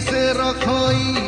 ସେ ରଖଇ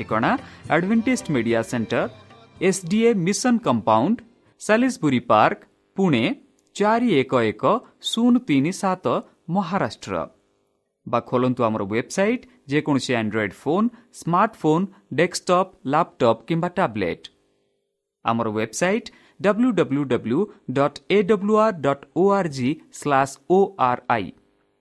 ଠିକଣା Adventist Media Centre S DA Mission Compound Salisbury Park Pune ଚାରି ଏକ ଏକ ଶୂନ ତିନି ସାତ ମହାରାଷ୍ଟ୍ର ବା ଖୋଲନ୍ତୁ ଆମର ୱେବସାଇଟ୍ ଯେକୌଣସି Android phone smartphone desktop laptop କିମ୍ବା ଟ୍ୟାବ୍ଲେଟ୍ ଆମର website W W W dot A W R dot O R G slash O R I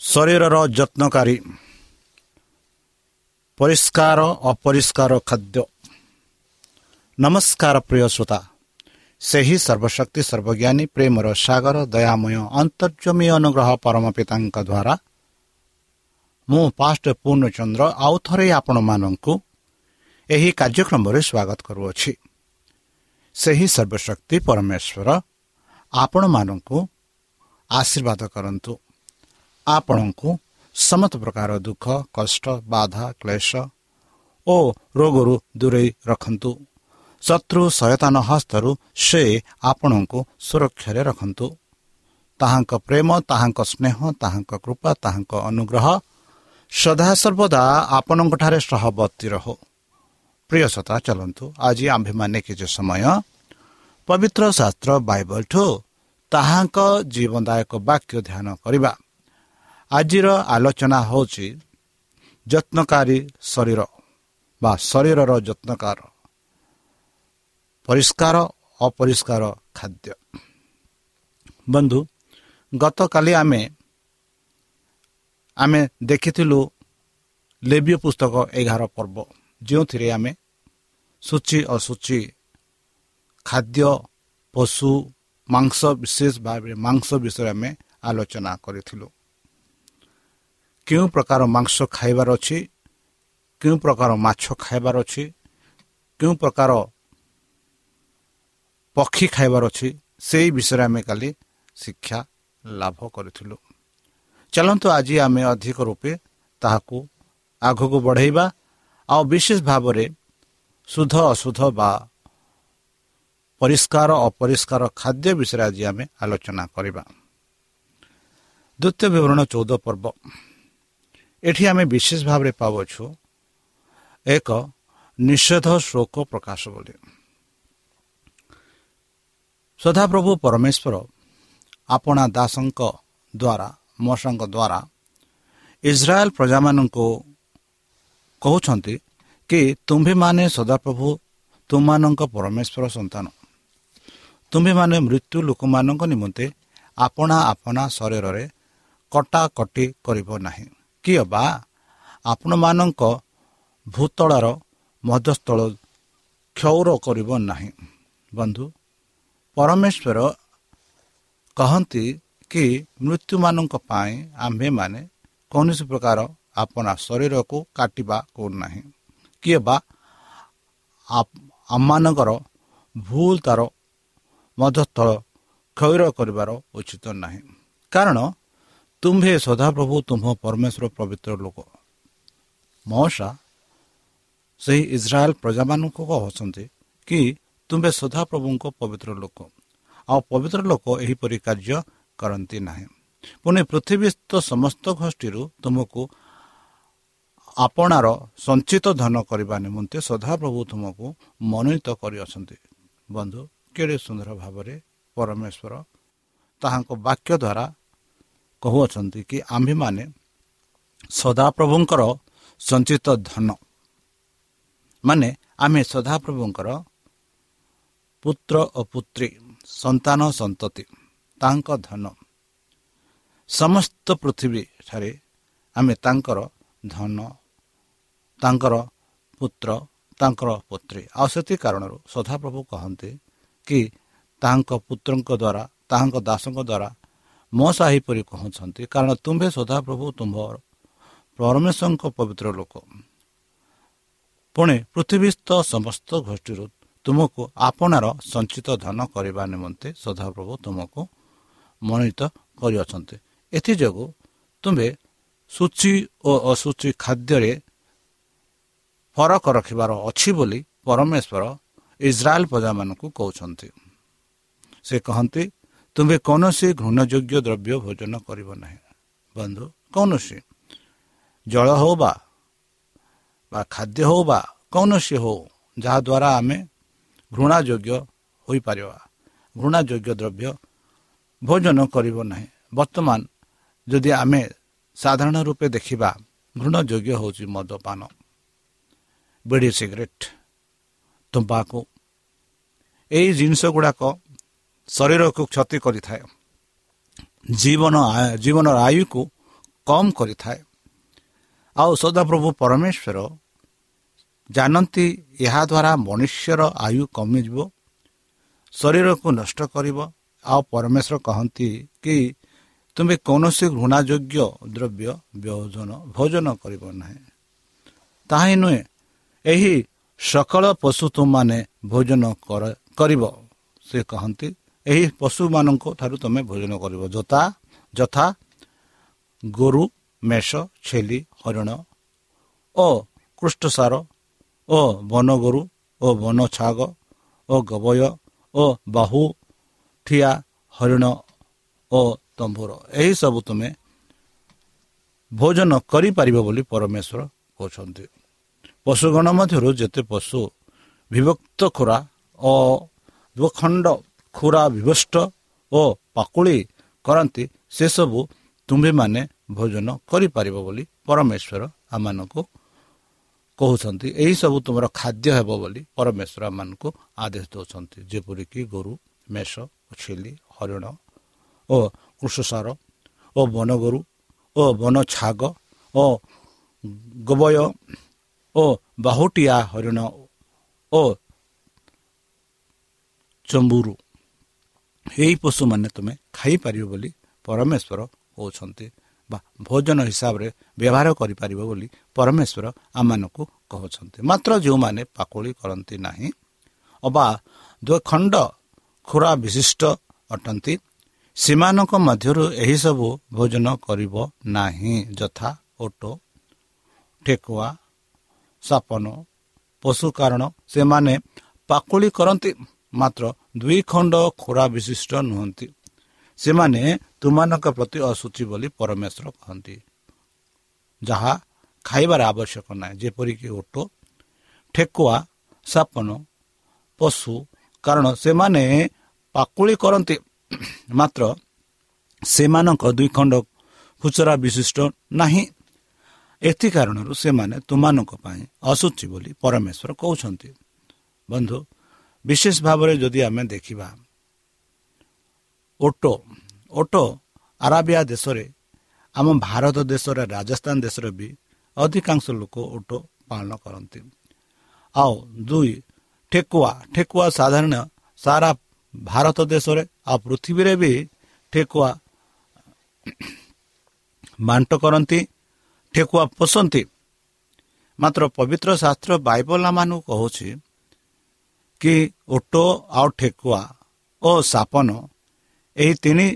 ଶରୀରର ଯତ୍ନକାରୀ। ପରିଷ୍କାର ଅପରିଷ୍କାର ଖାଦ୍ୟ। ନମସ୍କାର ପ୍ରିୟ ଶ୍ରୋତା। ସେହି ସର୍ବଶକ୍ତି ସର୍ବଜ୍ଞାନୀ ପ୍ରେମର ସାଗର ଦୟାମୟ ଅନ୍ତର୍ଜମୀ ଅନୁଗ୍ରହ ପରମ ପିତାଙ୍କ ଦ୍ୱାରା ମୁଁ ପାଷ୍ଟ ପୂର୍ଣ୍ଣଚନ୍ଦ୍ର ଆଉ ଥରେ ଆପଣମାନଙ୍କୁ ଏହି କାର୍ଯ୍ୟକ୍ରମରେ ସ୍ୱାଗତ କରୁଅଛି। ସେହି ସର୍ବଶକ୍ତି ପରମେଶ୍ୱର ଆପଣମାନଙ୍କୁ ଆଶୀର୍ବାଦ କରନ୍ତୁ। ଆପଣଙ୍କୁ ସମସ୍ତ ପ୍ରକାର ଦୁଃଖ କଷ୍ଟ ବାଧା କ୍ଲେଶ ଓ ରୋଗରୁ ଦୂରେଇ ରଖନ୍ତୁ। ଶତ୍ରୁ ସୟତାନ ହସ୍ତରୁ ସେ ଆପଣଙ୍କୁ ସୁରକ୍ଷାରେ ରଖନ୍ତୁ। ତାହାଙ୍କ ପ୍ରେମ ତାହାଙ୍କ ସ୍ନେହ ତାହାଙ୍କ କୃପା ତାହାଙ୍କ ଅନୁଗ୍ରହ ସଦାସର୍ବଦା ଆପଣଙ୍କଠାରେ ସହବର୍ତ୍ତୀ ରହୁ। ପ୍ରିୟସତା ଚାଲନ୍ତୁ। ଆଜି ଆମ୍ଭେମାନେ କିଛି ସମୟ ପବିତ୍ର ଶାସ୍ତ୍ର ବାଇବଲଠୁ ତାହାଙ୍କ ଜୀବନଦାୟକ ବାକ୍ୟ ଧ୍ୟାନ କରିବା। ଆଜିର ଆଲୋଚନା ହେଉଛି ଯତ୍ନକାରୀ ଶରୀର ବା ଶରୀରର ଯତ୍ନକାର। ପରିଷ୍କାର ଅପରିଷ୍କାର ଖାଦ୍ୟ। ବନ୍ଧୁ ଗତକାଲି ଆମେ ଆମେ ଦେଖିଥିଲୁ ଲେବ୍ୟ ପୁସ୍ତକ ଏଗାର ପର୍ବ। ଯେଉଁଥିରେ ଆମେ ସୂଚି ଅସୂଚି ଖାଦ୍ୟ ପଶୁ ମାଂସ ବିଶେଷ ଭାବରେ ମାଂସ ବିଷୟରେ ଆମେ ଆଲୋଚନା କରିଥିଲୁ। କେଉଁ ପ୍ରକାର ମାଂସ ଖାଇବାର ଅଛି? କେଉଁ ପ୍ରକାର ମାଛ ଖାଇବାର ଅଛି? କେଉଁ ପ୍ରକାର ପକ୍ଷୀ ଖାଇବାର ଅଛି? ସେହି ବିଷୟରେ ଆମେ କାଲି ଶିକ୍ଷା ଲାଭ କରିଥିଲୁ। ଚାଲନ୍ତୁ ଆଜି ଆମେ ଅଧିକ ରୂପେ ତାହାକୁ ଆଗକୁ ବଢ଼େଇବା ଆଉ ବିଶେଷ ଭାବରେ ଶୁଦ୍ଧ ଅଶୁଦ୍ଧ ବା ପରିଷ୍କାର ଅପରିଷ୍କାର ଖାଦ୍ୟ ବିଷୟରେ ଆଜି ଆମେ ଆଲୋଚନା କରିବା। ଦ୍ୱିତୀୟ ବିବରଣ ଚଉଦ ପର୍ବ। ଏଠି ଆମେ ବିଶେଷ ଭାବରେ ପାଉଛୁ ଏକ ନିଷେଧ ଶୋକ ପ୍ରକାଶ ବୋଲି। ସଦାପ୍ରଭୁ ପରମେଶ୍ୱର ଆପଣା ଦାସଙ୍କ ଦ୍ୱାରା ମଶାଙ୍କ ଦ୍ୱାରା ଇସ୍ରାଏଲ ପ୍ରଜାମାନଙ୍କୁ କହୁଛନ୍ତି କି ତୁମ୍ଭେମାନେ ସଦାପ୍ରଭୁ ତୁମମାନଙ୍କ ପରମେଶ୍ୱର ସନ୍ତାନ। ତୁମ୍ଭେମାନେ ମୃତ୍ୟୁ ଲୋକମାନଙ୍କ ନିମନ୍ତେ ଆପଣା ଆପଣା ଶରୀରରେ କଟାକଟି କରିବ ନାହିଁ। କିଏ ବା ଆପଣମାନଙ୍କ ଭୂତଳର ମଧ୍ୟସ୍ଥଳ କ୍ଷୌର କରିବ ନାହିଁ। ବନ୍ଧୁ ପରମେଶ୍ୱର କହନ୍ତି କି ମୃତ୍ୟୁମାନଙ୍କ ପାଇଁ ଆମ୍ଭେମାନେ କୌଣସି ପ୍ରକାର ଆପଣା ଶରୀରକୁ କାଟିବା କରୁନାହିଁ କିଏ ବା ଆମମାନଙ୍କର ଭୁଲ ତାର ମଧ୍ୟସ୍ଥଳ କ୍ଷୟ କରିବାର ଉଚିତ ନାହିଁ। କାରଣ ତୁମ୍ଭେ ସଦାପ୍ରଭୁ ତୁମ୍ଭ ପରମେଶ୍ୱର ପବିତ୍ର ଲୋକ। ମହସା ସେହି ଇସ୍ରାଏଲ ପ୍ରଜାମାନଙ୍କୁ କହୁଛନ୍ତି କି ତୁମ୍ଭେ ସଦାପ୍ରଭୁଙ୍କ ପବିତ୍ର ଲୋକ। ଆଉ ପବିତ୍ର ଲୋକ ଏହିପରି କାର୍ଯ୍ୟ କରନ୍ତି ନାହିଁ। ପୁଣି ପୃଥିବୀସ୍ଥ ସମସ୍ତ ଗୋଷ୍ଠୀରୁ ତୁମକୁ ଆପଣାର ସଞ୍ଚିତ ଧନ କରିବା ନିମନ୍ତେ ସଦାପ୍ରଭୁ ତୁମକୁ ମନୋନୀତ କରିଅଛନ୍ତି। ବନ୍ଧୁ କେଡ଼େ ସୁନ୍ଦର ଭାବରେ ପରମେଶ୍ୱର ତାହାଙ୍କ ବାକ୍ୟ ଦ୍ୱାରା କହୁଅଛନ୍ତି କି ଆମ୍ଭେମାନେ ସଦାପ୍ରଭୁଙ୍କର ସଞ୍ଚିତ ଧନ। ମାନେ ଆମେ ସଦାପ୍ରଭୁଙ୍କର ପୁତ୍ର ଓ ପୁତ୍ରୀ ସନ୍ତାନ ସନ୍ତତି ତାଙ୍କ ଧନ। ସମସ୍ତ ପୃଥିବୀଠାରେ ଆମେ ତାଙ୍କର ଧନ ତାଙ୍କର ପୁତ୍ର ତାଙ୍କର ପୁତ୍ରୀ। ଆଉ ସେଥି କାରଣରୁ ସଦାପ୍ରଭୁ କହନ୍ତି କି ତାହାଙ୍କ ପୁତ୍ରଙ୍କ ଦ୍ୱାରା ତାହାଙ୍କ ଦାସଙ୍କ ଦ୍ୱାରା ମୋ ସାହିପରି କହୁଛନ୍ତି। କାରଣ ତୁମ୍ଭେ ସଦାପ୍ରଭୁ ତୁମ୍ଭ ପରମେଶ୍ୱରଙ୍କ ପବିତ୍ର ଲୋକ। ପୁଣି ପୃଥିବୀସ୍ଥ ସମସ୍ତ ଗୋଷ୍ଠୀରୁ ତୁମକୁ ଆପଣାର ସଞ୍ଚିତ ଧନ କରିବା ନିମନ୍ତେ ସଦାପ୍ରଭୁ ତୁମକୁ ମନୋନୀତ କରିଅଛନ୍ତି। ଏଥିଯୋଗୁଁ ତୁମେ ସୂଚି ଓ ଅସୂଚି ଖାଦ୍ୟରେ ଫରକ ରଖିବାର ଅଛି ବୋଲି ପରମେଶ୍ୱର ଇସ୍ରାଏଲ ପ୍ରଜାମାନଙ୍କୁ କହୁଛନ୍ତି। ସେ କହନ୍ତି ତୁମେ କୌଣସି ଘୃଣଯୋଗ୍ୟ ଦ୍ରବ୍ୟ ଭୋଜନ କରିବ ନାହିଁ। ବନ୍ଧୁ କୌଣସି। ଜଳ ହେଉ ବା ଖାଦ୍ୟ ହେଉ ବା କୌଣସି ହେଉ ଯାହାଦ୍ୱାରା ଆମେ ଘୃଣା ଯୋଗ୍ୟ ହୋଇପାରିବା। ଘୃଣା ଯୋଗ୍ୟ ଦ୍ରବ୍ୟ ଭୋଜନ କରିବ ନାହିଁ। ବର୍ତ୍ତମାନ ଯଦି ଆମେ ସାଧାରଣ ରୂପେ ଦେଖିବା ଘୃଣ ଯୋଗ୍ୟ ହେଉଛି ମଦପାନ ବିଡ଼ି ସିଗାରେଟ୍ ତମ୍ବାକୁ ଏହି ଜିନିଷ ଗୁଡ଼ାକ ଶରୀରକୁ କ୍ଷତି କରିଥାଏ। ଜୀବନ ଜୀବନର ଆୟୁକୁ କମ୍ କରିଥାଏ। ଆଉ ସଦାପ୍ରଭୁ ପରମେଶ୍ୱର ଜାଣନ୍ତି ଏହାଦ୍ୱାରା ମନୁଷ୍ୟର ଆୟୁ କମିଯିବ ଶରୀରକୁ ନଷ୍ଟ କରିବ। ଆଉ ପରମେଶ୍ୱର କହନ୍ତି କି ତୁମେ କୌଣସି ଘୃଣାଯୋଗ୍ୟ ଦ୍ରବ୍ୟ ବ୍ୟୋଜନ ଭୋଜନ କରିବ ନାହିଁ। ତାହା ହିଁ ନୁହେଁ ଏହି ସକଳ ପଶୁ ତୁମମାନେ ଭୋଜନ କରିବ। ସେ କହନ୍ତି ଏହି ପଶୁମାନଙ୍କ ଠାରୁ ତୁମେ ଭୋଜନ କରିବ। ଯଥା ଯଥା ଗୋରୁ ମେଷ ଛେଲି ହରିଣ ଓ କୃଷ୍ଣସାର ଓ ବନଗୋରୁ ଓ ବନ ଛାଗ ଓ ଗବୟ ଓ ବାହୁ ଠିଆ ହରିଣ ଓ ତମ୍ଭୁର ଏହିସବୁ ତୁମେ ଭୋଜନ କରିପାରିବ ବୋଲି ପରମେଶ୍ୱର କହୁଛନ୍ତି। ପଶୁଗଣ ମଧ୍ୟରୁ ଯେତେ ପଶୁ ବିଭକ୍ତ ଖୁରା ଓ ଦୁଖଣ୍ଡ ଖୁରା ବିଭଷ୍ଟ ଓ ପାକୁଳି କରନ୍ତି ସେସବୁ ତୁମ୍ଭେମାନେ ଭୋଜନ କରିପାରିବ ବୋଲି ପରମେଶ୍ୱର ଆମମାନଙ୍କୁ କହୁଛନ୍ତି। ଏହିସବୁ ତୁମର ଖାଦ୍ୟ ହେବ ବୋଲି ପରମେଶ୍ୱର ଆମମାନଙ୍କୁ ଆଦେଶ ଦେଉଛନ୍ତି। ଯେପରିକି ଗୋରୁ ମେଷ ଛେଲି ହରିଣ ଓ କୃଷସାର ଓ ବନଗୋରୁ ଓ ବନ ଛାଗ ଓ ଗୋବୟ ଓ ବାହୁଟିଆ ହରିଣ ଓ ଚମ୍ବୁରୁ ଏହି ପଶୁମାନେ ତୁମେ ଖାଇପାରିବ ବୋଲି ପରମେଶ୍ୱର କହୁଛନ୍ତି ବା ଭୋଜନ ହିସାବରେ ବ୍ୟବହାର କରିପାରିବ ବୋଲି ପରମେଶ୍ୱର ଆମମାନଙ୍କୁ କହୁଛନ୍ତି। ମାତ୍ର ଯେଉଁମାନେ ପାକୁଳି କରନ୍ତି ନାହିଁ ଅବା ଖଣ୍ଡ ଖୁରା ବିଶିଷ୍ଟ ଅଟନ୍ତି ସେମାନଙ୍କ ମଧ୍ୟରୁ ଏହିସବୁ ଭୋଜନ କରିବ ନାହିଁ। ଯଥା ଓଟ ଠେକୁଆ ସାପନ ପଶୁ କାରଣ ସେମାନେ ପାକୁଳି କରନ୍ତି। ମାତ୍ର ଦୁଇ ଖଣ୍ଡ ଖୋରା ବିଶିଷ୍ଟ ନୁହନ୍ତି। ସେମାନେ ତୁମାନଙ୍କ ପ୍ରତି ଅସୁଚି ବୋଲି ପରମେଶ୍ୱର କହନ୍ତି। ଯାହା ଖାଇବାର ଆବଶ୍ୟକ ନାହିଁ ଯେପରିକି ଓଟ ଠେକୁଆ ସାପନ ପଶୁ କାରଣ ସେମାନେ ପାକୁଳି କରନ୍ତି। ମାତ୍ର ସେମାନଙ୍କ ଦୁଇ ଖଣ୍ଡ ଖୁଚୁରା ବିଶିଷ୍ଟ ନାହିଁ। ଏଥି କାରଣରୁ ସେମାନେ ତୁମାନଙ୍କ ପାଇଁ ଅସୁଚି ବୋଲି ପରମେଶ୍ୱର କହୁଛନ୍ତି। ବନ୍ଧୁ ବିଶେଷ ଭାବରେ ଯଦି ଆମେ ଦେଖିବା ଓଟୋ ଓଟୋ ଆରାବିଆ ଦେଶରେ ଆମ ଭାରତ ଦେଶରେ ରାଜସ୍ଥାନ ଦେଶରେ ବି ଅଧିକାଂଶ ଲୋକ ଓଟୋ ପାଳନ କରନ୍ତି। ଆଉ ଦୁଇ ଠେକୁଆ ଠେକୁଆ ସାଧାରଣ ସାରା ଭାରତ ଦେଶରେ ଆଉ ପୃଥିବୀରେ ବି ଠେକୁଆ ବାଣ୍ଟ କରନ୍ତି ଠେକୁଆ ପୋଷନ୍ତି। ମାତ୍ର ପବିତ୍ର ଶାସ୍ତ୍ର ବାଇବଲ ମାନଙ୍କୁ କହୁଛି କି ଓଟୋ ଆଉ ଠେକୁଆ ଓ ସାପନ ଏହି ତିନି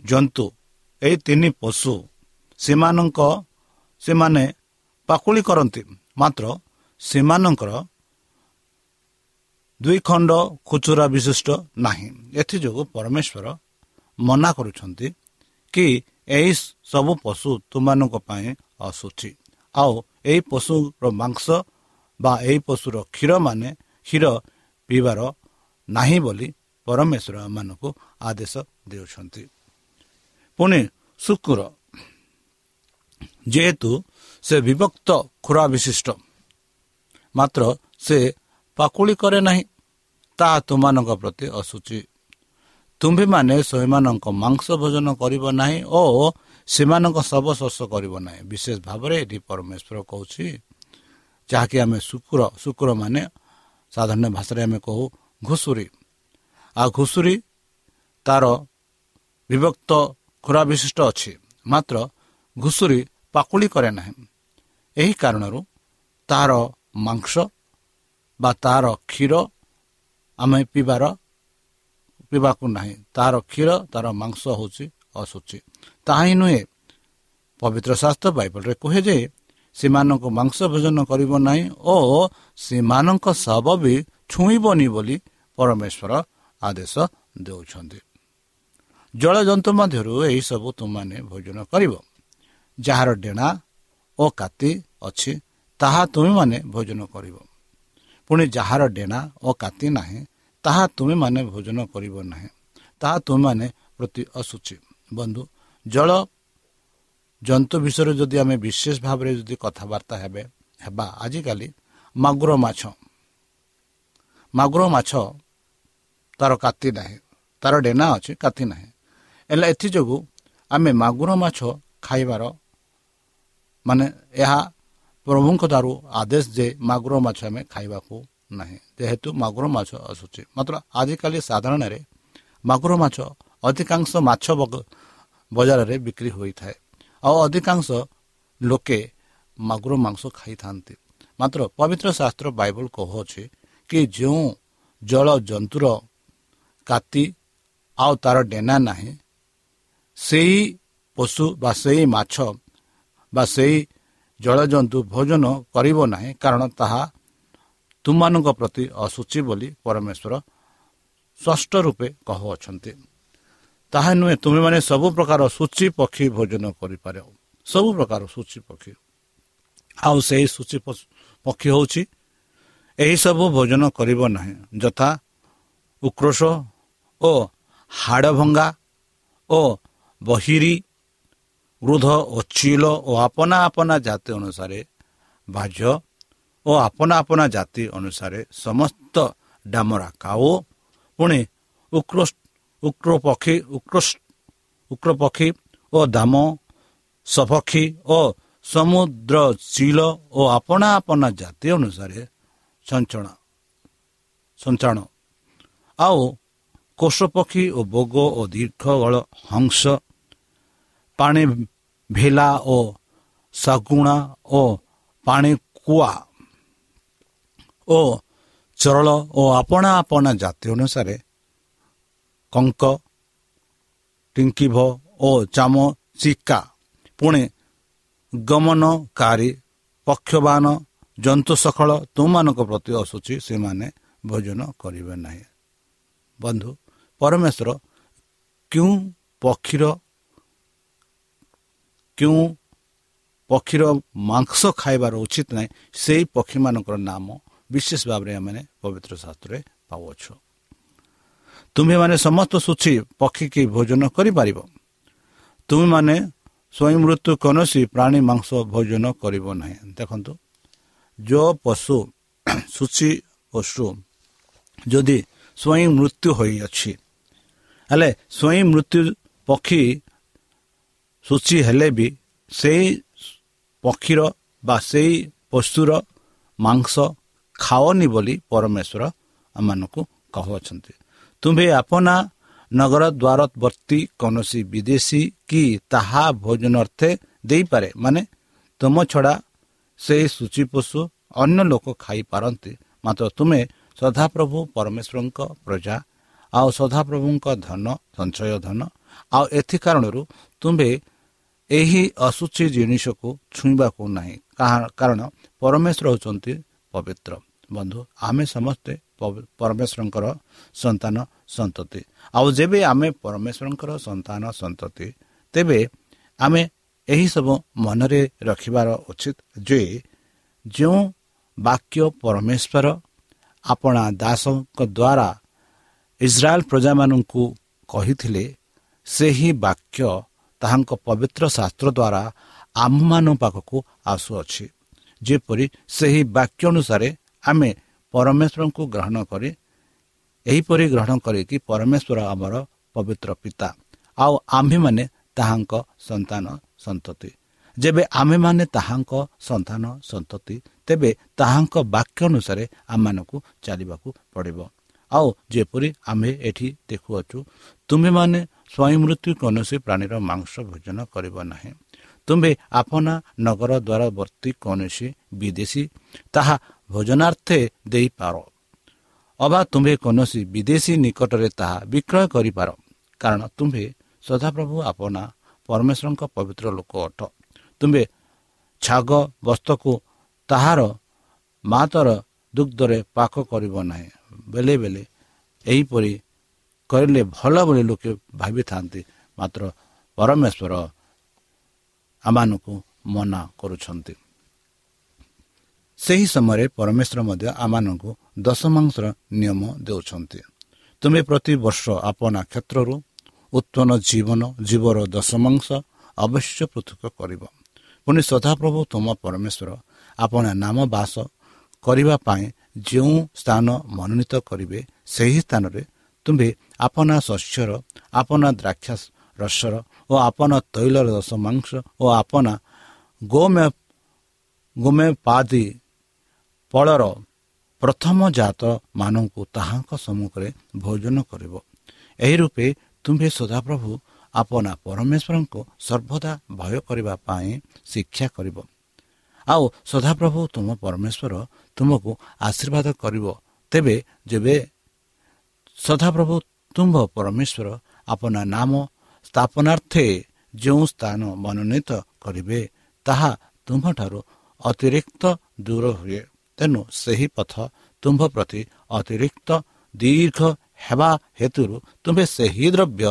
ଜନ୍ତୁ ଏହି ତିନି ପଶୁ ସେମାନଙ୍କ ସେମାନେ ପାକୁଳି କରନ୍ତି। ମାତ୍ର ସେମାନଙ୍କର ଦୁଇ ଖଣ୍ଡ ଖୁଚୁରା ବିଶିଷ୍ଟ ନାହିଁ। ଏଥିଯୋଗୁଁ ପରମେଶ୍ୱର ମନା କରୁଛନ୍ତି କି ଏହି ସବୁ ପଶୁ ତୁମମାନଙ୍କ ପାଇଁ ଆସୁଛି ଆଉ ଏହି ପଶୁର ମାଂସ ବା ଏହି ପଶୁର କ୍ଷୀର ମାନେ କ୍ଷୀର ପିଇବାର ନାହିଁ ବୋଲି ପରମେଶ୍ୱର ମାନଙ୍କୁ ଆଦେଶ ଦେଉଛନ୍ତି। ପୁଣି ଶୁକ୍ର। ଯେହେତୁ ସେ ବିଭକ୍ତ ଖୁରା ବିଶିଷ୍ଟ ମାତ୍ର ସେ ପାକୁଳି କରେ ନାହିଁ ତାହା ତୁମାନଙ୍କ ପ୍ରତି ଆସୁଛି ତୁମ୍ଭେମାନେ ସେମାନଙ୍କ ମାଂସ ଭୋଜନ କରିବ ନାହିଁ ଓ ସେମାନଙ୍କ ଶବ ଶସ କରିବ ନାହିଁ। ବିଶେଷ ଭାବରେ ଏଠି ପରମେଶ୍ୱର କହୁଛି ଯାହାକି ଆମେ ଶୁକ୍ର ଶୁକ୍ର ମାନେ ସାଧାରଣ ଭାଷାରେ ଆମେ କହୁ ଘୁଷୁରୀ। ଆଉ ଘୁଷୁରୀ ତାର ବିଭକ୍ତ ଖୁରା ବିଶିଷ୍ଟ ଅଛି। ମାତ୍ର ଘୁଷୁରୀ ପାକୁଳି କରେ ନାହିଁ। ଏହି କାରଣରୁ ତାହାର ମାଂସ ବା ତାହାର କ୍ଷୀର ଆମେ ପିଇବାର ପିଇବାକୁ ନାହିଁ। ତାହାର କ୍ଷୀର ତାର ମାଂସ ହେଉଛି ଅଶୁଚି। ତାହା ହିଁ ନୁହେଁ ପବିତ୍ର ଶାସ୍ତ୍ର ବାଇବଲରେ କୁହେ ଯେ ସେମାନଙ୍କୁ ମାଂସ ଭୋଜନ କରିବ ନାହିଁ ଓ ସେମାନଙ୍କ ଶବ ବି ଛୁଇଁବନି ବୋଲି ପରମେଶ୍ୱର ଆଦେଶ ଦେଉଛନ୍ତି। ଜଳଜନ୍ତୁ ମଧ୍ୟରୁ ଏହିସବୁ ତୁମମାନେ ଭୋଜନ କରିବ। ଯାହାର ଡେଣା ଓ କାତି ଅଛି ତାହା ତୁମେମାନେ ଭୋଜନ କରିବ। ପୁଣି ଯାହାର ଡେଣା ଓ କାତି ନାହିଁ ତାହା ତୁମେମାନେ ଭୋଜନ କରିବ ନାହିଁ। ତାହା ତୁମେମାନେ ପ୍ରତି ଅସୁଚି ବନ୍ଧୁ ଜଳ ଜନ୍ତୁ ବିଷୟରେ ଯଦି ଆମେ ବିଶେଷ ଭାବରେ ଯଦି କଥାବାର୍ତ୍ତା ହେବେ ହେବା ଆଜିକାଲି ମାଗୁର ମାଛ। ମାଗୁର ମାଛ ତାର କାତି ନାହିଁ ତାର ଡେନା ଅଛି କାତି ନାହିଁ। ହେଲେ ଏଥିଯୋଗୁଁ ଆମେ ମାଗୁର ମାଛ ଖାଇବାର ମାନେ ଏହା ପ୍ରଭୁଙ୍କ ଠାରୁ ଆଦେଶ ଯେ ମାଗୁର ମାଛ ଆମେ ଖାଇବାକୁ ନାହିଁ ଯେହେତୁ ମାଗୁର ମାଛ ଆସୁଛି। ମାତ୍ର ଆଜିକାଲି ସାଧାରଣରେ ମାଗୁର ମାଛ ଅଧିକାଂଶ ମାଛ ବଜାରରେ ବିକ୍ରି ହୋଇଥାଏ। ଆଉ ଅଧିକାଂଶ ଲୋକେ ମାଗୁର ମାଂସ ଖାଇଥାନ୍ତି। ମାତ୍ର ପବିତ୍ର ଶାସ୍ତ୍ର ବାଇବଲ କହୁଅଛି କି ଯେଉଁ ଜଳ ଜନ୍ତୁର କାତି ଆଉ ତାର ଡେନା ନାହିଁ ସେହି ପଶୁ ବା ସେହି ମାଛ ବା ସେହି ଜଳଜନ୍ତୁ ଭୋଜନ କରିବ ନାହିଁ କାରଣ ତାହା ତୁମମାନଙ୍କ ପ୍ରତି ଅସୁଚି ବୋଲି ପରମେଶ୍ୱର ସ୍ପଷ୍ଟ ରୂପେ କହୁଅଛନ୍ତି। ତାହା ନୁହେଁ ତୁମେମାନେ ସବୁ ପ୍ରକାର ସୂଚି ପକ୍ଷୀ ଭୋଜନ କରିପାର। ସବୁ ପ୍ରକାର ସୂଚି ପକ୍ଷୀ। ଆଉ ସେହି ସୂଚି ପକ୍ଷୀ ହେଉଛି ଏହିସବୁ ଭୋଜନ କରିବ ନାହିଁ। ଯଥା ଉକ୍ରୋଶ ଓ ହାଡ଼ଭଙ୍ଗା ଓ ବହିରି ବୃଦ୍ଧ ଓ ଚିଲ ଓ ଆପନା ଆପନା ଜାତି ଅନୁସାରେ ବାଜ୍ୟ ଓ ଆପନା ଆପନା ଜାତି ଅନୁସାରେ ସମସ୍ତ ଡାମରା କାଉ ପୁଣି ଉକ୍ର ଉକ୍ର ପକ୍ଷୀ ଉକ୍ର ପକ୍ଷୀ ଓ ଦାମ ସପକ୍ଷୀ ଓ ସମୁଦ୍ର ଚିଲ ଓ ଆପଣା ଆପଣା ଜାତି ଅନୁସାରେ ସଞ୍ଚଣ ସଞ୍ଚାଣ। ଆଉ କୋଷ ପକ୍ଷୀ ଓ ବୋଗ ଓ ଦୀର୍ଘଗଳ ହଂସ ପାଣି ଭେଲା ଓ ଶାଗୁଣା ଓ ପାଣି କୁଆ ଓ ଚରଳ ଓ ଆପଣା ଆପଣା ଜାତି ଅନୁସାରେ କଙ୍କ ଟିଙ୍କିଭ ଓ ଚାମ ଚିକା ପୁଣି ଗମନକାରୀ ପକ୍ଷବାନ ଜନ୍ତୁ ସକଳ ତୁମମାନଙ୍କ ପ୍ରତି ଆସୁଛି ସେମାନେ ଭୋଜନ କରିବେ ନାହିଁ। ବନ୍ଧୁ ପରମେଶ୍ୱର କେଉଁ ପକ୍ଷୀର କେଉଁ ପକ୍ଷୀର ମାଂସ ଖାଇବାର ଉଚିତ ନାହିଁ ସେହି ପକ୍ଷୀମାନଙ୍କର ନାମ ବିଶେଷ ଭାବରେ ଆମେ ପବିତ୍ର ଶାସ୍ତ୍ରରେ ପାଉଅଛୁ। ତୁମେମାନେ ସମସ୍ତ ସୂଚୀ ପକ୍ଷୀ କି ଭୋଜନ କରିପାରିବ। ତୁମେମାନେ ସ୍ୱୟଂ ମୃତ୍ୟୁ କୌଣସି ପ୍ରାଣୀ ମାଂସ ଭୋଜନ କରିବ ନାହିଁ। ଦେଖନ୍ତୁ ଯେଉଁ ପଶୁ ସୂଚୀ ପଶୁ ଯଦି ସ୍ୱୟଂ ମୃତ୍ୟୁ ହୋଇଅଛି ହେଲେ ସ୍ୱୟଂ ମୃତ୍ୟୁ ପକ୍ଷୀ ସୂଚୀ ହେଲେ ବି ସେଇ ପକ୍ଷୀର ବା ସେଇ ପଶୁର ମାଂସ ଖାଅନି ବୋଲି ପରମେଶ୍ୱର ଆମମାନଙ୍କୁ କହୁଅଛନ୍ତି। ତୁମ୍ଭେ ଆପନା ନଗର ଦ୍ୱାରବର୍ତ୍ତୀ କୌଣସି ବିଦେଶୀ କି ତାହା ଭୋଜନ ଅର୍ଥେ ଦେଇପାରେ। ମାନେ ତୁମ ଛଡ଼ା ସେହି ସୂଚୀ ପଶୁ ଅନ୍ୟ ଲୋକ ଖାଇପାରନ୍ତି। ମାତ୍ର ତୁମେ ସଦାପ୍ରଭୁ ପରମେଶ୍ୱରଙ୍କ ପ୍ରଜା ଆଉ ସଦାପ୍ରଭୁଙ୍କ ଧନ ସଞ୍ଚୟ ଧନ ଆଉ ଏଥି କାରଣରୁ ତୁମ୍ଭେ ଏହି ଅସୁଚି ଜିନିଷକୁ ଛୁଇଁବାକୁ ନାହିଁ। କାରଣ ପରମେଶ୍ୱର ହେଉଛନ୍ତି ପବିତ୍ର। ବନ୍ଧୁ ଆମେ ସମସ୍ତେ ପରମେଶ୍ୱରଙ୍କର ସନ୍ତାନ ସନ୍ତତି। ଆଉ ଯେବେ ଆମେ ପରମେଶ୍ୱରଙ୍କର ସନ୍ତାନ ସନ୍ତତି ତେବେ ଆମେ ଏହିସବୁ ମନରେ ରଖିବାର ଉଚିତ ଯେ ଯେଉଁ ବାକ୍ୟ ପରମେଶ୍ୱର ଆପଣା ଦାସଙ୍କ ଦ୍ୱାରା ଇସ୍ରାଏଲ ପ୍ରଜାମାନଙ୍କୁ କହିଥିଲେ ସେହି ବାକ୍ୟ ତାହାଙ୍କ ପବିତ୍ର ଶାସ୍ତ୍ର ଦ୍ୱାରା ଆମମାନଙ୍କ ପାଖକୁ ଆସୁଅଛି। ଯେପରି ସେହି ବାକ୍ୟ ଅନୁସାରେ ଆମେ ପରମେଶ୍ୱରଙ୍କୁ ଗ୍ରହଣ କରି ଏହିପରି ଗ୍ରହଣ କରିକି ପରମେଶ୍ୱର ଆମର ପବିତ୍ର ପିତା। ଆଉ ଆମ୍ଭେମାନେ ତାହାଙ୍କ ସନ୍ତାନ ସନ୍ତତି। ଯେବେ ଆମେମାନେ ତାହାଙ୍କ ସନ୍ତାନ ସନ୍ତତି ତେବେ ତାହାଙ୍କ ବାକ୍ୟ ଅନୁସାରେ ଆମମାନଙ୍କୁ ଚାଲିବାକୁ ପଡ଼ିବ। ଆଉ ଯେପରି ଆମ୍ଭେ ଏଠି ଦେଖୁଅଛୁ ତୁମେମାନେ ସ୍ୱୟଂ ମୃତ୍ୟୁ କୌଣସି ପ୍ରାଣୀର ମାଂସ ଭୋଜନ କରିବ ନାହିଁ। ତୁମ୍ଭେ ଆପନା ନଗର ଦ୍ୱାରବର୍ତ୍ତୀ କୌଣସି ବିଦେଶୀ ତାହା ଭୋଜନାର୍ଥେ ଦେଇପାର। ଅବା ତୁମ୍ଭେ କୌଣସି ବିଦେଶୀ ନିକଟରେ ତାହା ବିକ୍ରୟ କରିପାର। କାରଣ ତୁମ୍ଭେ ସଦାପ୍ରଭୁ ଆପନା ପରମେଶ୍ୱରଙ୍କ ପବିତ୍ର ଲୋକ ଅଟ। ତୁମ୍ଭେ ଛାଗ ବସ୍ତକୁ ତାହାର ମାତର ଦୁଗ୍ଧରେ ପାକ କରିବ ନାହିଁ। ବେଳେ ବେଳେ ଏହିପରି କରିଲେ ଭଲ ବୋଲି ଲୋକେ ଭାବିଥାନ୍ତି। ମାତ୍ର ପରମେଶ୍ୱର ଆମମାନଙ୍କୁ ମନା କରୁଛନ୍ତି। ସେହି ସମୟରେ ପରମେଶ୍ୱର ମଧ୍ୟ ଆମମାନଙ୍କୁ ଦଶ ମାଂସର ନିୟମ ଦେଉଛନ୍ତି। ତୁମେ ପ୍ରତିବର୍ଷ ଆପଣା କ୍ଷେତ୍ରରୁ ଉତ୍ପନ୍ନ ଜୀବନ ଜୀବର ଦଶ ମାଂସ ଅବଶ୍ୟ ପୃଥକ କରିବ। ପୁଣି ସଦାପ୍ରଭୁ ତୁମ ପରମେଶ୍ୱର ଆପଣ ନାମ ବାସ କରିବା ପାଇଁ ଯେଉଁ ସ୍ଥାନ ମନୋନୀତ କରିବେ ସେହି ସ୍ଥାନରେ ତୁମ୍ଭେ ଆପଣା ଶସ୍ୟର ଆପଣା ଦ୍ରାକ୍ଷା ରସର ଓ ଆପଣା ତୈଳର ଦଶ ମାଂସ ଓ ଆପଣା ଗୋମେ ଗୋମେପାଦି ଫଳର ପ୍ରଥମ ଜାତମାନଙ୍କୁ ତାହାଙ୍କ ସମ୍ମୁଖରେ ଭୋଜନ କରିବ। ଏହି ରୂପେ ତୁମ୍ଭେ ସଦାପ୍ରଭୁ ଆପଣା ପରମେଶ୍ୱରଙ୍କୁ ସର୍ବଦା ଭୟ କରିବା ପାଇଁ ଶିକ୍ଷା କରିବ। ଆଉ ସଦାପ୍ରଭୁ ତୁମ ପରମେଶ୍ୱର ତୁମକୁ ଆଶୀର୍ବାଦ କରିବ। ତେବେ ଯେବେ ସଦାପ୍ରଭୁ ତୁମ୍ଭ ପରମେଶ୍ୱର ଆପଣା ନାମ ସ୍ଥାପନାର୍ଥେ ଯେଉଁ ସ୍ଥାନ ମନୋନୀତ କରିବେ ତାହା ତୁମ୍ଭଠାରୁ ଅତିରିକ୍ତ ଦୂର ହୁଏ। ତେଣୁ ସେହି ପଥ ତୁମ୍ଭ ପ୍ରତି ଅତିରିକ୍ତ ଦୀର୍ଘ ହେବା ହେତୁରୁ ତୁମ୍ଭେ ସେହି ଦ୍ରବ୍ୟ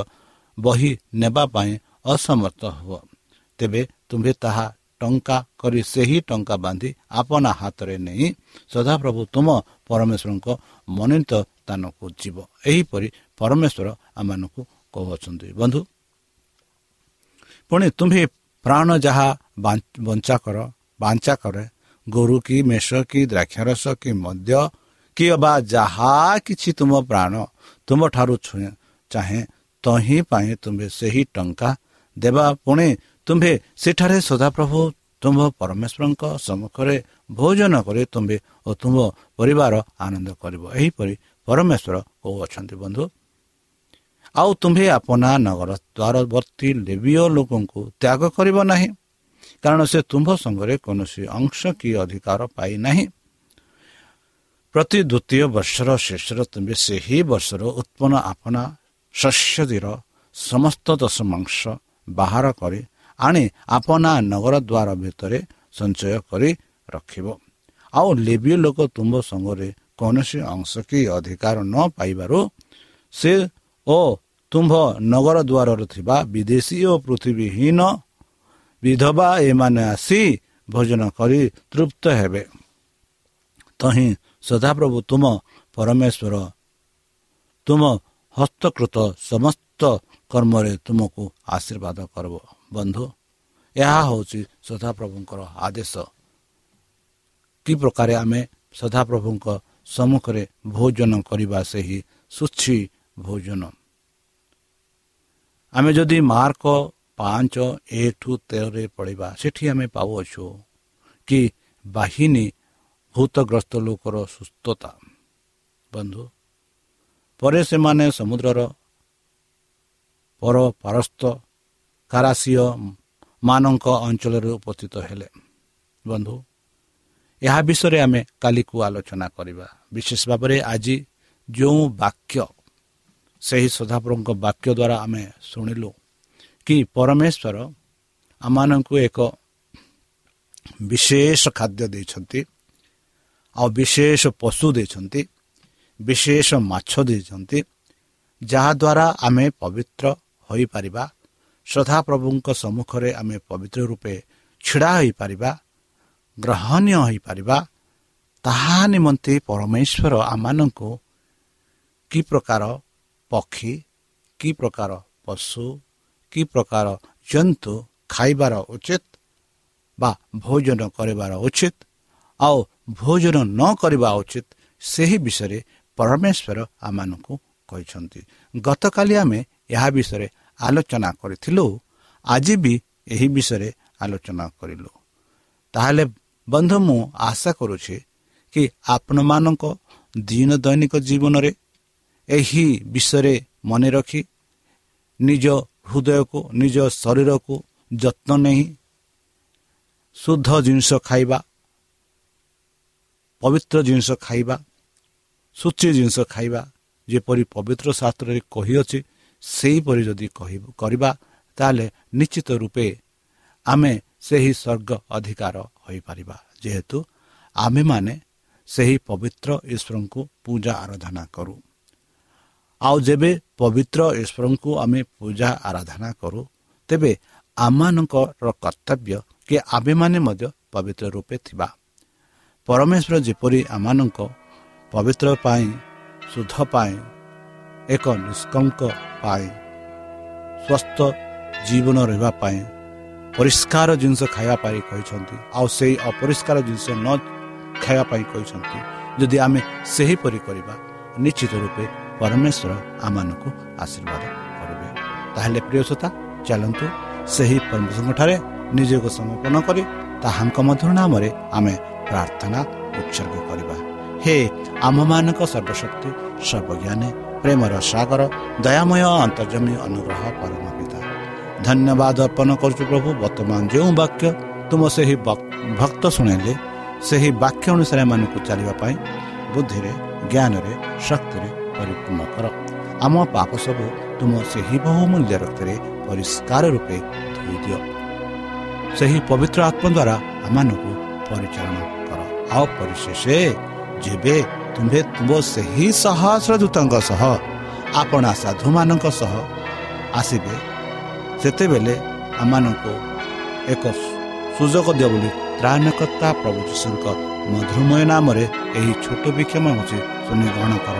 ବହି ନେବା ପାଇଁ ଅସମର୍ଥ ହୁଅ। ତେବେ ତୁମ୍ଭେ ତାହା ଟଙ୍କା କରି ସେହି ଟଙ୍କା ବାନ୍ଧି ଆପଣା ହାତରେ ନେଇ ସଦାପ୍ରଭୁ ତୁମ ପରମେଶ୍ୱରଙ୍କ ମନୋନୀତ ସ୍ଥାନକୁ ଯିବ। ଏହିପରି ପରମେଶ୍ୱର ଆମମାନଙ୍କୁ କହୁଅଛନ୍ତି। ବନ୍ଧୁ ପୁଣି ତୁମ୍ଭେ ପ୍ରାଣ ଯାହା ବଞ୍ଚା କର ବାଞ୍ଚା କରେ ଗୋରୁ କି ମେଷ କି ଦ୍ରାକ୍ଷାରସ କି ମଧ୍ୟ କି ଅବା ଯାହା କିଛି ତୁମ ପ୍ରାଣ ତୁମଠାରୁ ଚାହେଁ ତହିଁ ପାଇଁ ତୁମ୍ଭେ ସେହି ଟଙ୍କା ଦେବା ପୁଣି ତୁମ୍ଭେ ସେଠାରେ ସଦାପ୍ରଭୁ ତୁମ୍ଭ ପରମେଶ୍ୱରଙ୍କ ସମ୍ମୁଖରେ ଭୋଜନ କରି ତୁମ୍ଭେ ଓ ତୁମ୍ଭ ପରିବାର ଆନନ୍ଦ କରିବ। ଏହିପରି ପରମେଶ୍ୱର କହୁଅଛନ୍ତି ବନ୍ଧୁ। ଆଉ ତୁମ୍ଭେ ଆପଣା ନଗର ଦ୍ୱାରବର୍ତ୍ତୀ ଲେବିୟ ଲୋକଙ୍କୁ ତ୍ୟାଗ କରିବ ନାହିଁ। କାରଣ ସେ ତୁମ୍ଭ ସଙ୍ଗରେ କୌଣସି ଅଂଶ କି ଅଧିକାର ପାଇନାହିଁ ପ୍ରତି ଦ୍ୱିତୀୟ ବର୍ଷର ଶେଷରେ ତୁମ୍ଭେ ସେହି ବର୍ଷର ଉତ୍ପନ୍ନ ଆପଣା ଶସ୍ୟଦୀର ସମସ୍ତ ଦଶ ମାଂସ ବାହାର କରି ଆଣି ଆପଣା ନଗର ଦ୍ୱାର ଭିତରେ ସଞ୍ଚୟ କରି ରଖିବ। ଆଉ ଲେବିୟ ଲୋକ ତୁମ୍ଭ ସଙ୍ଗରେ କୌଣସି ଅଂଶ କି ଅଧିକାର ନ ପାଇବାରୁ ସେ ଓ ତୁମ୍ଭ ନଗର ଦ୍ୱାରରେ ଥିବା ବିଦେଶୀ ଓ ପୃଥିବୀହୀନ ବିଧବା ଏମାନେ ଆସି ଭୋଜନ କରି ତୃପ୍ତ ହେବେ। ତହିଁ ସଦାପ୍ରଭୁ ତୁମ ପରମେଶ୍ୱର। ତୁମ ହସ୍ତକୃତ ସମସ୍ତ କର୍ମରେ ତୁମକୁ ଆଶୀର୍ବାଦ କରିବ। ବନ୍ଧୁ ଏହା ହେଉଛି ସଦାପ୍ରଭୁଙ୍କର ଆଦେଶ। କି ପ୍ରକାର ଆମେ ସଦାପ୍ରଭୁଙ୍କ ସମ୍ମୁଖରେ ଭୋଜନ କରିବା ସେହି ସୁଛି ଭୋଜନ। ଆମେ ଯଦି ମାର୍କ ପାଞ୍ଚ ଏଠୁ ତେରରେ ପଢ଼ିବା ସେଠି ଆମେ ପାଉଅଛୁ କି ବାହିନୀ ଭୂତଗ୍ରସ୍ତ ଲୋକର ସୁସ୍ଥତା। ବନ୍ଧୁ ପରେ ସେମାନେ ସମୁଦ୍ରର ପର ପାରସ୍ତ କାରାସିଅ ମାନଙ୍କ ଅଞ୍ଚଳରେ ଉପସ୍ଥିତ ହେଲେ। ବନ୍ଧୁ ଏହା ବିଷୟରେ ଆମେ କାଲିକୁ ଆଲୋଚନା କରିବା। ବିଶେଷ ଭାବରେ ଆଜି ଯେଉଁ ବାକ୍ୟ ସେହି ସଦାପ୍ରଭୁଙ୍କ ବାକ୍ୟ ଦ୍ୱାରା ଆମେ ଶୁଣିଲୁ କି ପରମେଶ୍ୱର ଆମମାନଙ୍କୁ ଏକ ବିଶେଷ ଖାଦ୍ୟ ଦେଇଛନ୍ତି ଆଉ ବିଶେଷ ପଶୁ ଦେଇଛନ୍ତି ବିଶେଷ ମାଛ ଦେଇଛନ୍ତି ଯାହାଦ୍ୱାରା ଆମେ ପବିତ୍ର ହୋଇପାରିବା ସଦାପ୍ରଭୁଙ୍କ ସମ୍ମୁଖରେ ଆମେ ପବିତ୍ର ରୂପେ ଛିଡ଼ା ହୋଇପାରିବା ଗ୍ରହଣୀୟ ହୋଇପାରିବା ତାହା ନିମନ୍ତେ ପରମେଶ୍ୱର ଆମମାନଙ୍କୁ କି ପ୍ରକାର ପକ୍ଷୀ କି ପ୍ରକାର ପଶୁ କି ପ୍ରକାର ଜନ୍ତୁ ଖାଇବାର ଉଚିତ ବା ଭୋଜନ କରିବାର ଉଚିତ ଆଉ ଭୋଜନ ନ କରିବା ଉଚିତ ସେହି ବିଷୟରେ ପରମେଶ୍ୱର ଆମମାନଙ୍କୁ କହିଛନ୍ତି। ଗତକାଲି ଆମେ ଏହା ବିଷୟରେ ଆଲୋଚନା କରିଥିଲୁ ଆଜି ବି ଏହି ବିଷୟରେ ଆଲୋଚନା କରିଲୁ। ତାହେଲେ ବନ୍ଧୁ ମୁଁ ଆଶା କରୁଛି କି ଆପଣମାନଙ୍କ ଦିନ ଦୈନିକ ଜୀବନରେ ଏହି ବିଷୟରେ ମନେ ରଖି ନିଜ ହୃଦୟକୁ ନିଜ ଶରୀରକୁ ଯତ୍ନ ନେଇ ଶୁଦ୍ଧ ଜିନିଷ ଖାଇବା ପବିତ୍ର ଜିନିଷ ଖାଇବା ସୂଚି ଜିନିଷ ଖାଇବା ଯେପରି ପବିତ୍ର ଶାସ୍ତ୍ରରେ କହିଅଛି ସେହିପରି ଯଦି କରିବା ତାହେଲେ ନିଶ୍ଚିତ ରୂପେ ଆମେ ସେହି ସ୍ୱର୍ଗ ଅଧିକାର ହୋଇପାରିବା। ଯେହେତୁ ଆମେମାନେ ସେହି ପବିତ୍ର ଈଶ୍ୱରଙ୍କୁ ପୂଜା ଆରାଧନା କରୁ। ଆଉ ଯେବେ ପବିତ୍ର ଈଶ୍ୱରଙ୍କୁ ଆମେ ପୂଜା ଆରାଧନା କରୁ ତେବେ ଆମମାନଙ୍କର କର୍ତ୍ତବ୍ୟ କି ଆମେମାନେ ମଧ୍ୟ ପବିତ୍ର ରୂପେ ଥିବା। ପରମେଶ୍ୱର ଯେପରି ଆମମାନଙ୍କ ପବିତ୍ର ପାଇଁ ଶୁଦ୍ଧ ପାଇଁ ଏକ ନିଷ୍କଙ୍କ ପାଇଁ ସ୍ୱସ୍ଥ ଜୀବନ ରହିବା ପାଇଁ ପରିଷ୍କାର ଜିନିଷ ଖାଇବା ପାଇଁ କହିଛନ୍ତି ଆଉ ସେହି ଅପରିଷ୍କାର ଜିନିଷ ନ ଖାଇବା ପାଇଁ କହିଛନ୍ତି ଯଦି ଆମେ ସେହିପରି କରିବା ନିଶ୍ଚିତ ରୂପେ ପରମେଶ୍ୱର ଆମମାନଙ୍କୁ ଆଶୀର୍ବାଦ କରିବେ। ତାହେଲେ ପ୍ରିୟସତା ଚାଲନ୍ତୁ ସେହି ପରମେଶ୍ୱରଙ୍କଠାରେ ନିଜକୁ ସମର୍ପଣ କରି ତାହାଙ୍କ ମଧ୍ୟ ନାମରେ ଆମେ ପ୍ରାର୍ଥନା ଉତ୍ସର୍ଗ କରିବା। ହେ ଆମମାନଙ୍କ ସର୍ବଶକ୍ତି ସର୍ବଜ୍ଞାନୀ ପ୍ରେମର ସାଗର ଦୟାମୟ ଅନ୍ତର୍ଜମୀ ଅନୁଗ୍ରହ ପରମ ପିତା। ଧନ୍ୟବାଦ ଅର୍ପଣ କରୁଛୁ ପ୍ରଭୁ ବର୍ତ୍ତମାନ ଯେଉଁ ବାକ୍ୟ ତୁମ ସେହି ଭକ୍ତ ଶୁଣାଇଲେ ସେହି ବାକ୍ୟ ଅନୁସାରେ ଏମାନଙ୍କୁ ଚାଲିବା ପାଇଁ ବୁଦ୍ଧିରେ ଜ୍ଞାନରେ ଶକ୍ତିରେ ପରିପୂର୍ଣ୍ଣ କର। ଆମ ପାପ ସବୁ ତୁମ ସେହି ବହୁମୂଲ୍ୟ ରକ୍ତରେ ପରିଷ୍କାର ରୂପେ ଧୋଇ ଦିଅ ସେହି ପବିତ୍ର ଆତ୍ମ ଦ୍ୱାରା ଆମମାନଙ୍କୁ ପରିଚାଳନା କର। ଆଉ ପରିଶେଷ ଯେବେ ତୁମ୍ଭେ ତୁମ ସେହି ସହସ୍ର ଦୂତଙ୍କ ସହ ଆପଣା ସାଧୁମାନଙ୍କ ସହ ଆସିବେ ସେତେବେଳେ ଆମମାନଙ୍କୁ ଏକ ସୁଯୋଗ ଦିଅ ବୋଲି ତ୍ରାଣକର୍ତ୍ତା ପ୍ରଭୁ ଯୀଶୁଙ୍କ ମଧୁରମୟ ନାମରେ ଏହି ଛୋଟ ବିକ୍ଷମ ହେଉଛି ଶୁଣି ଗ୍ରହଣ କର।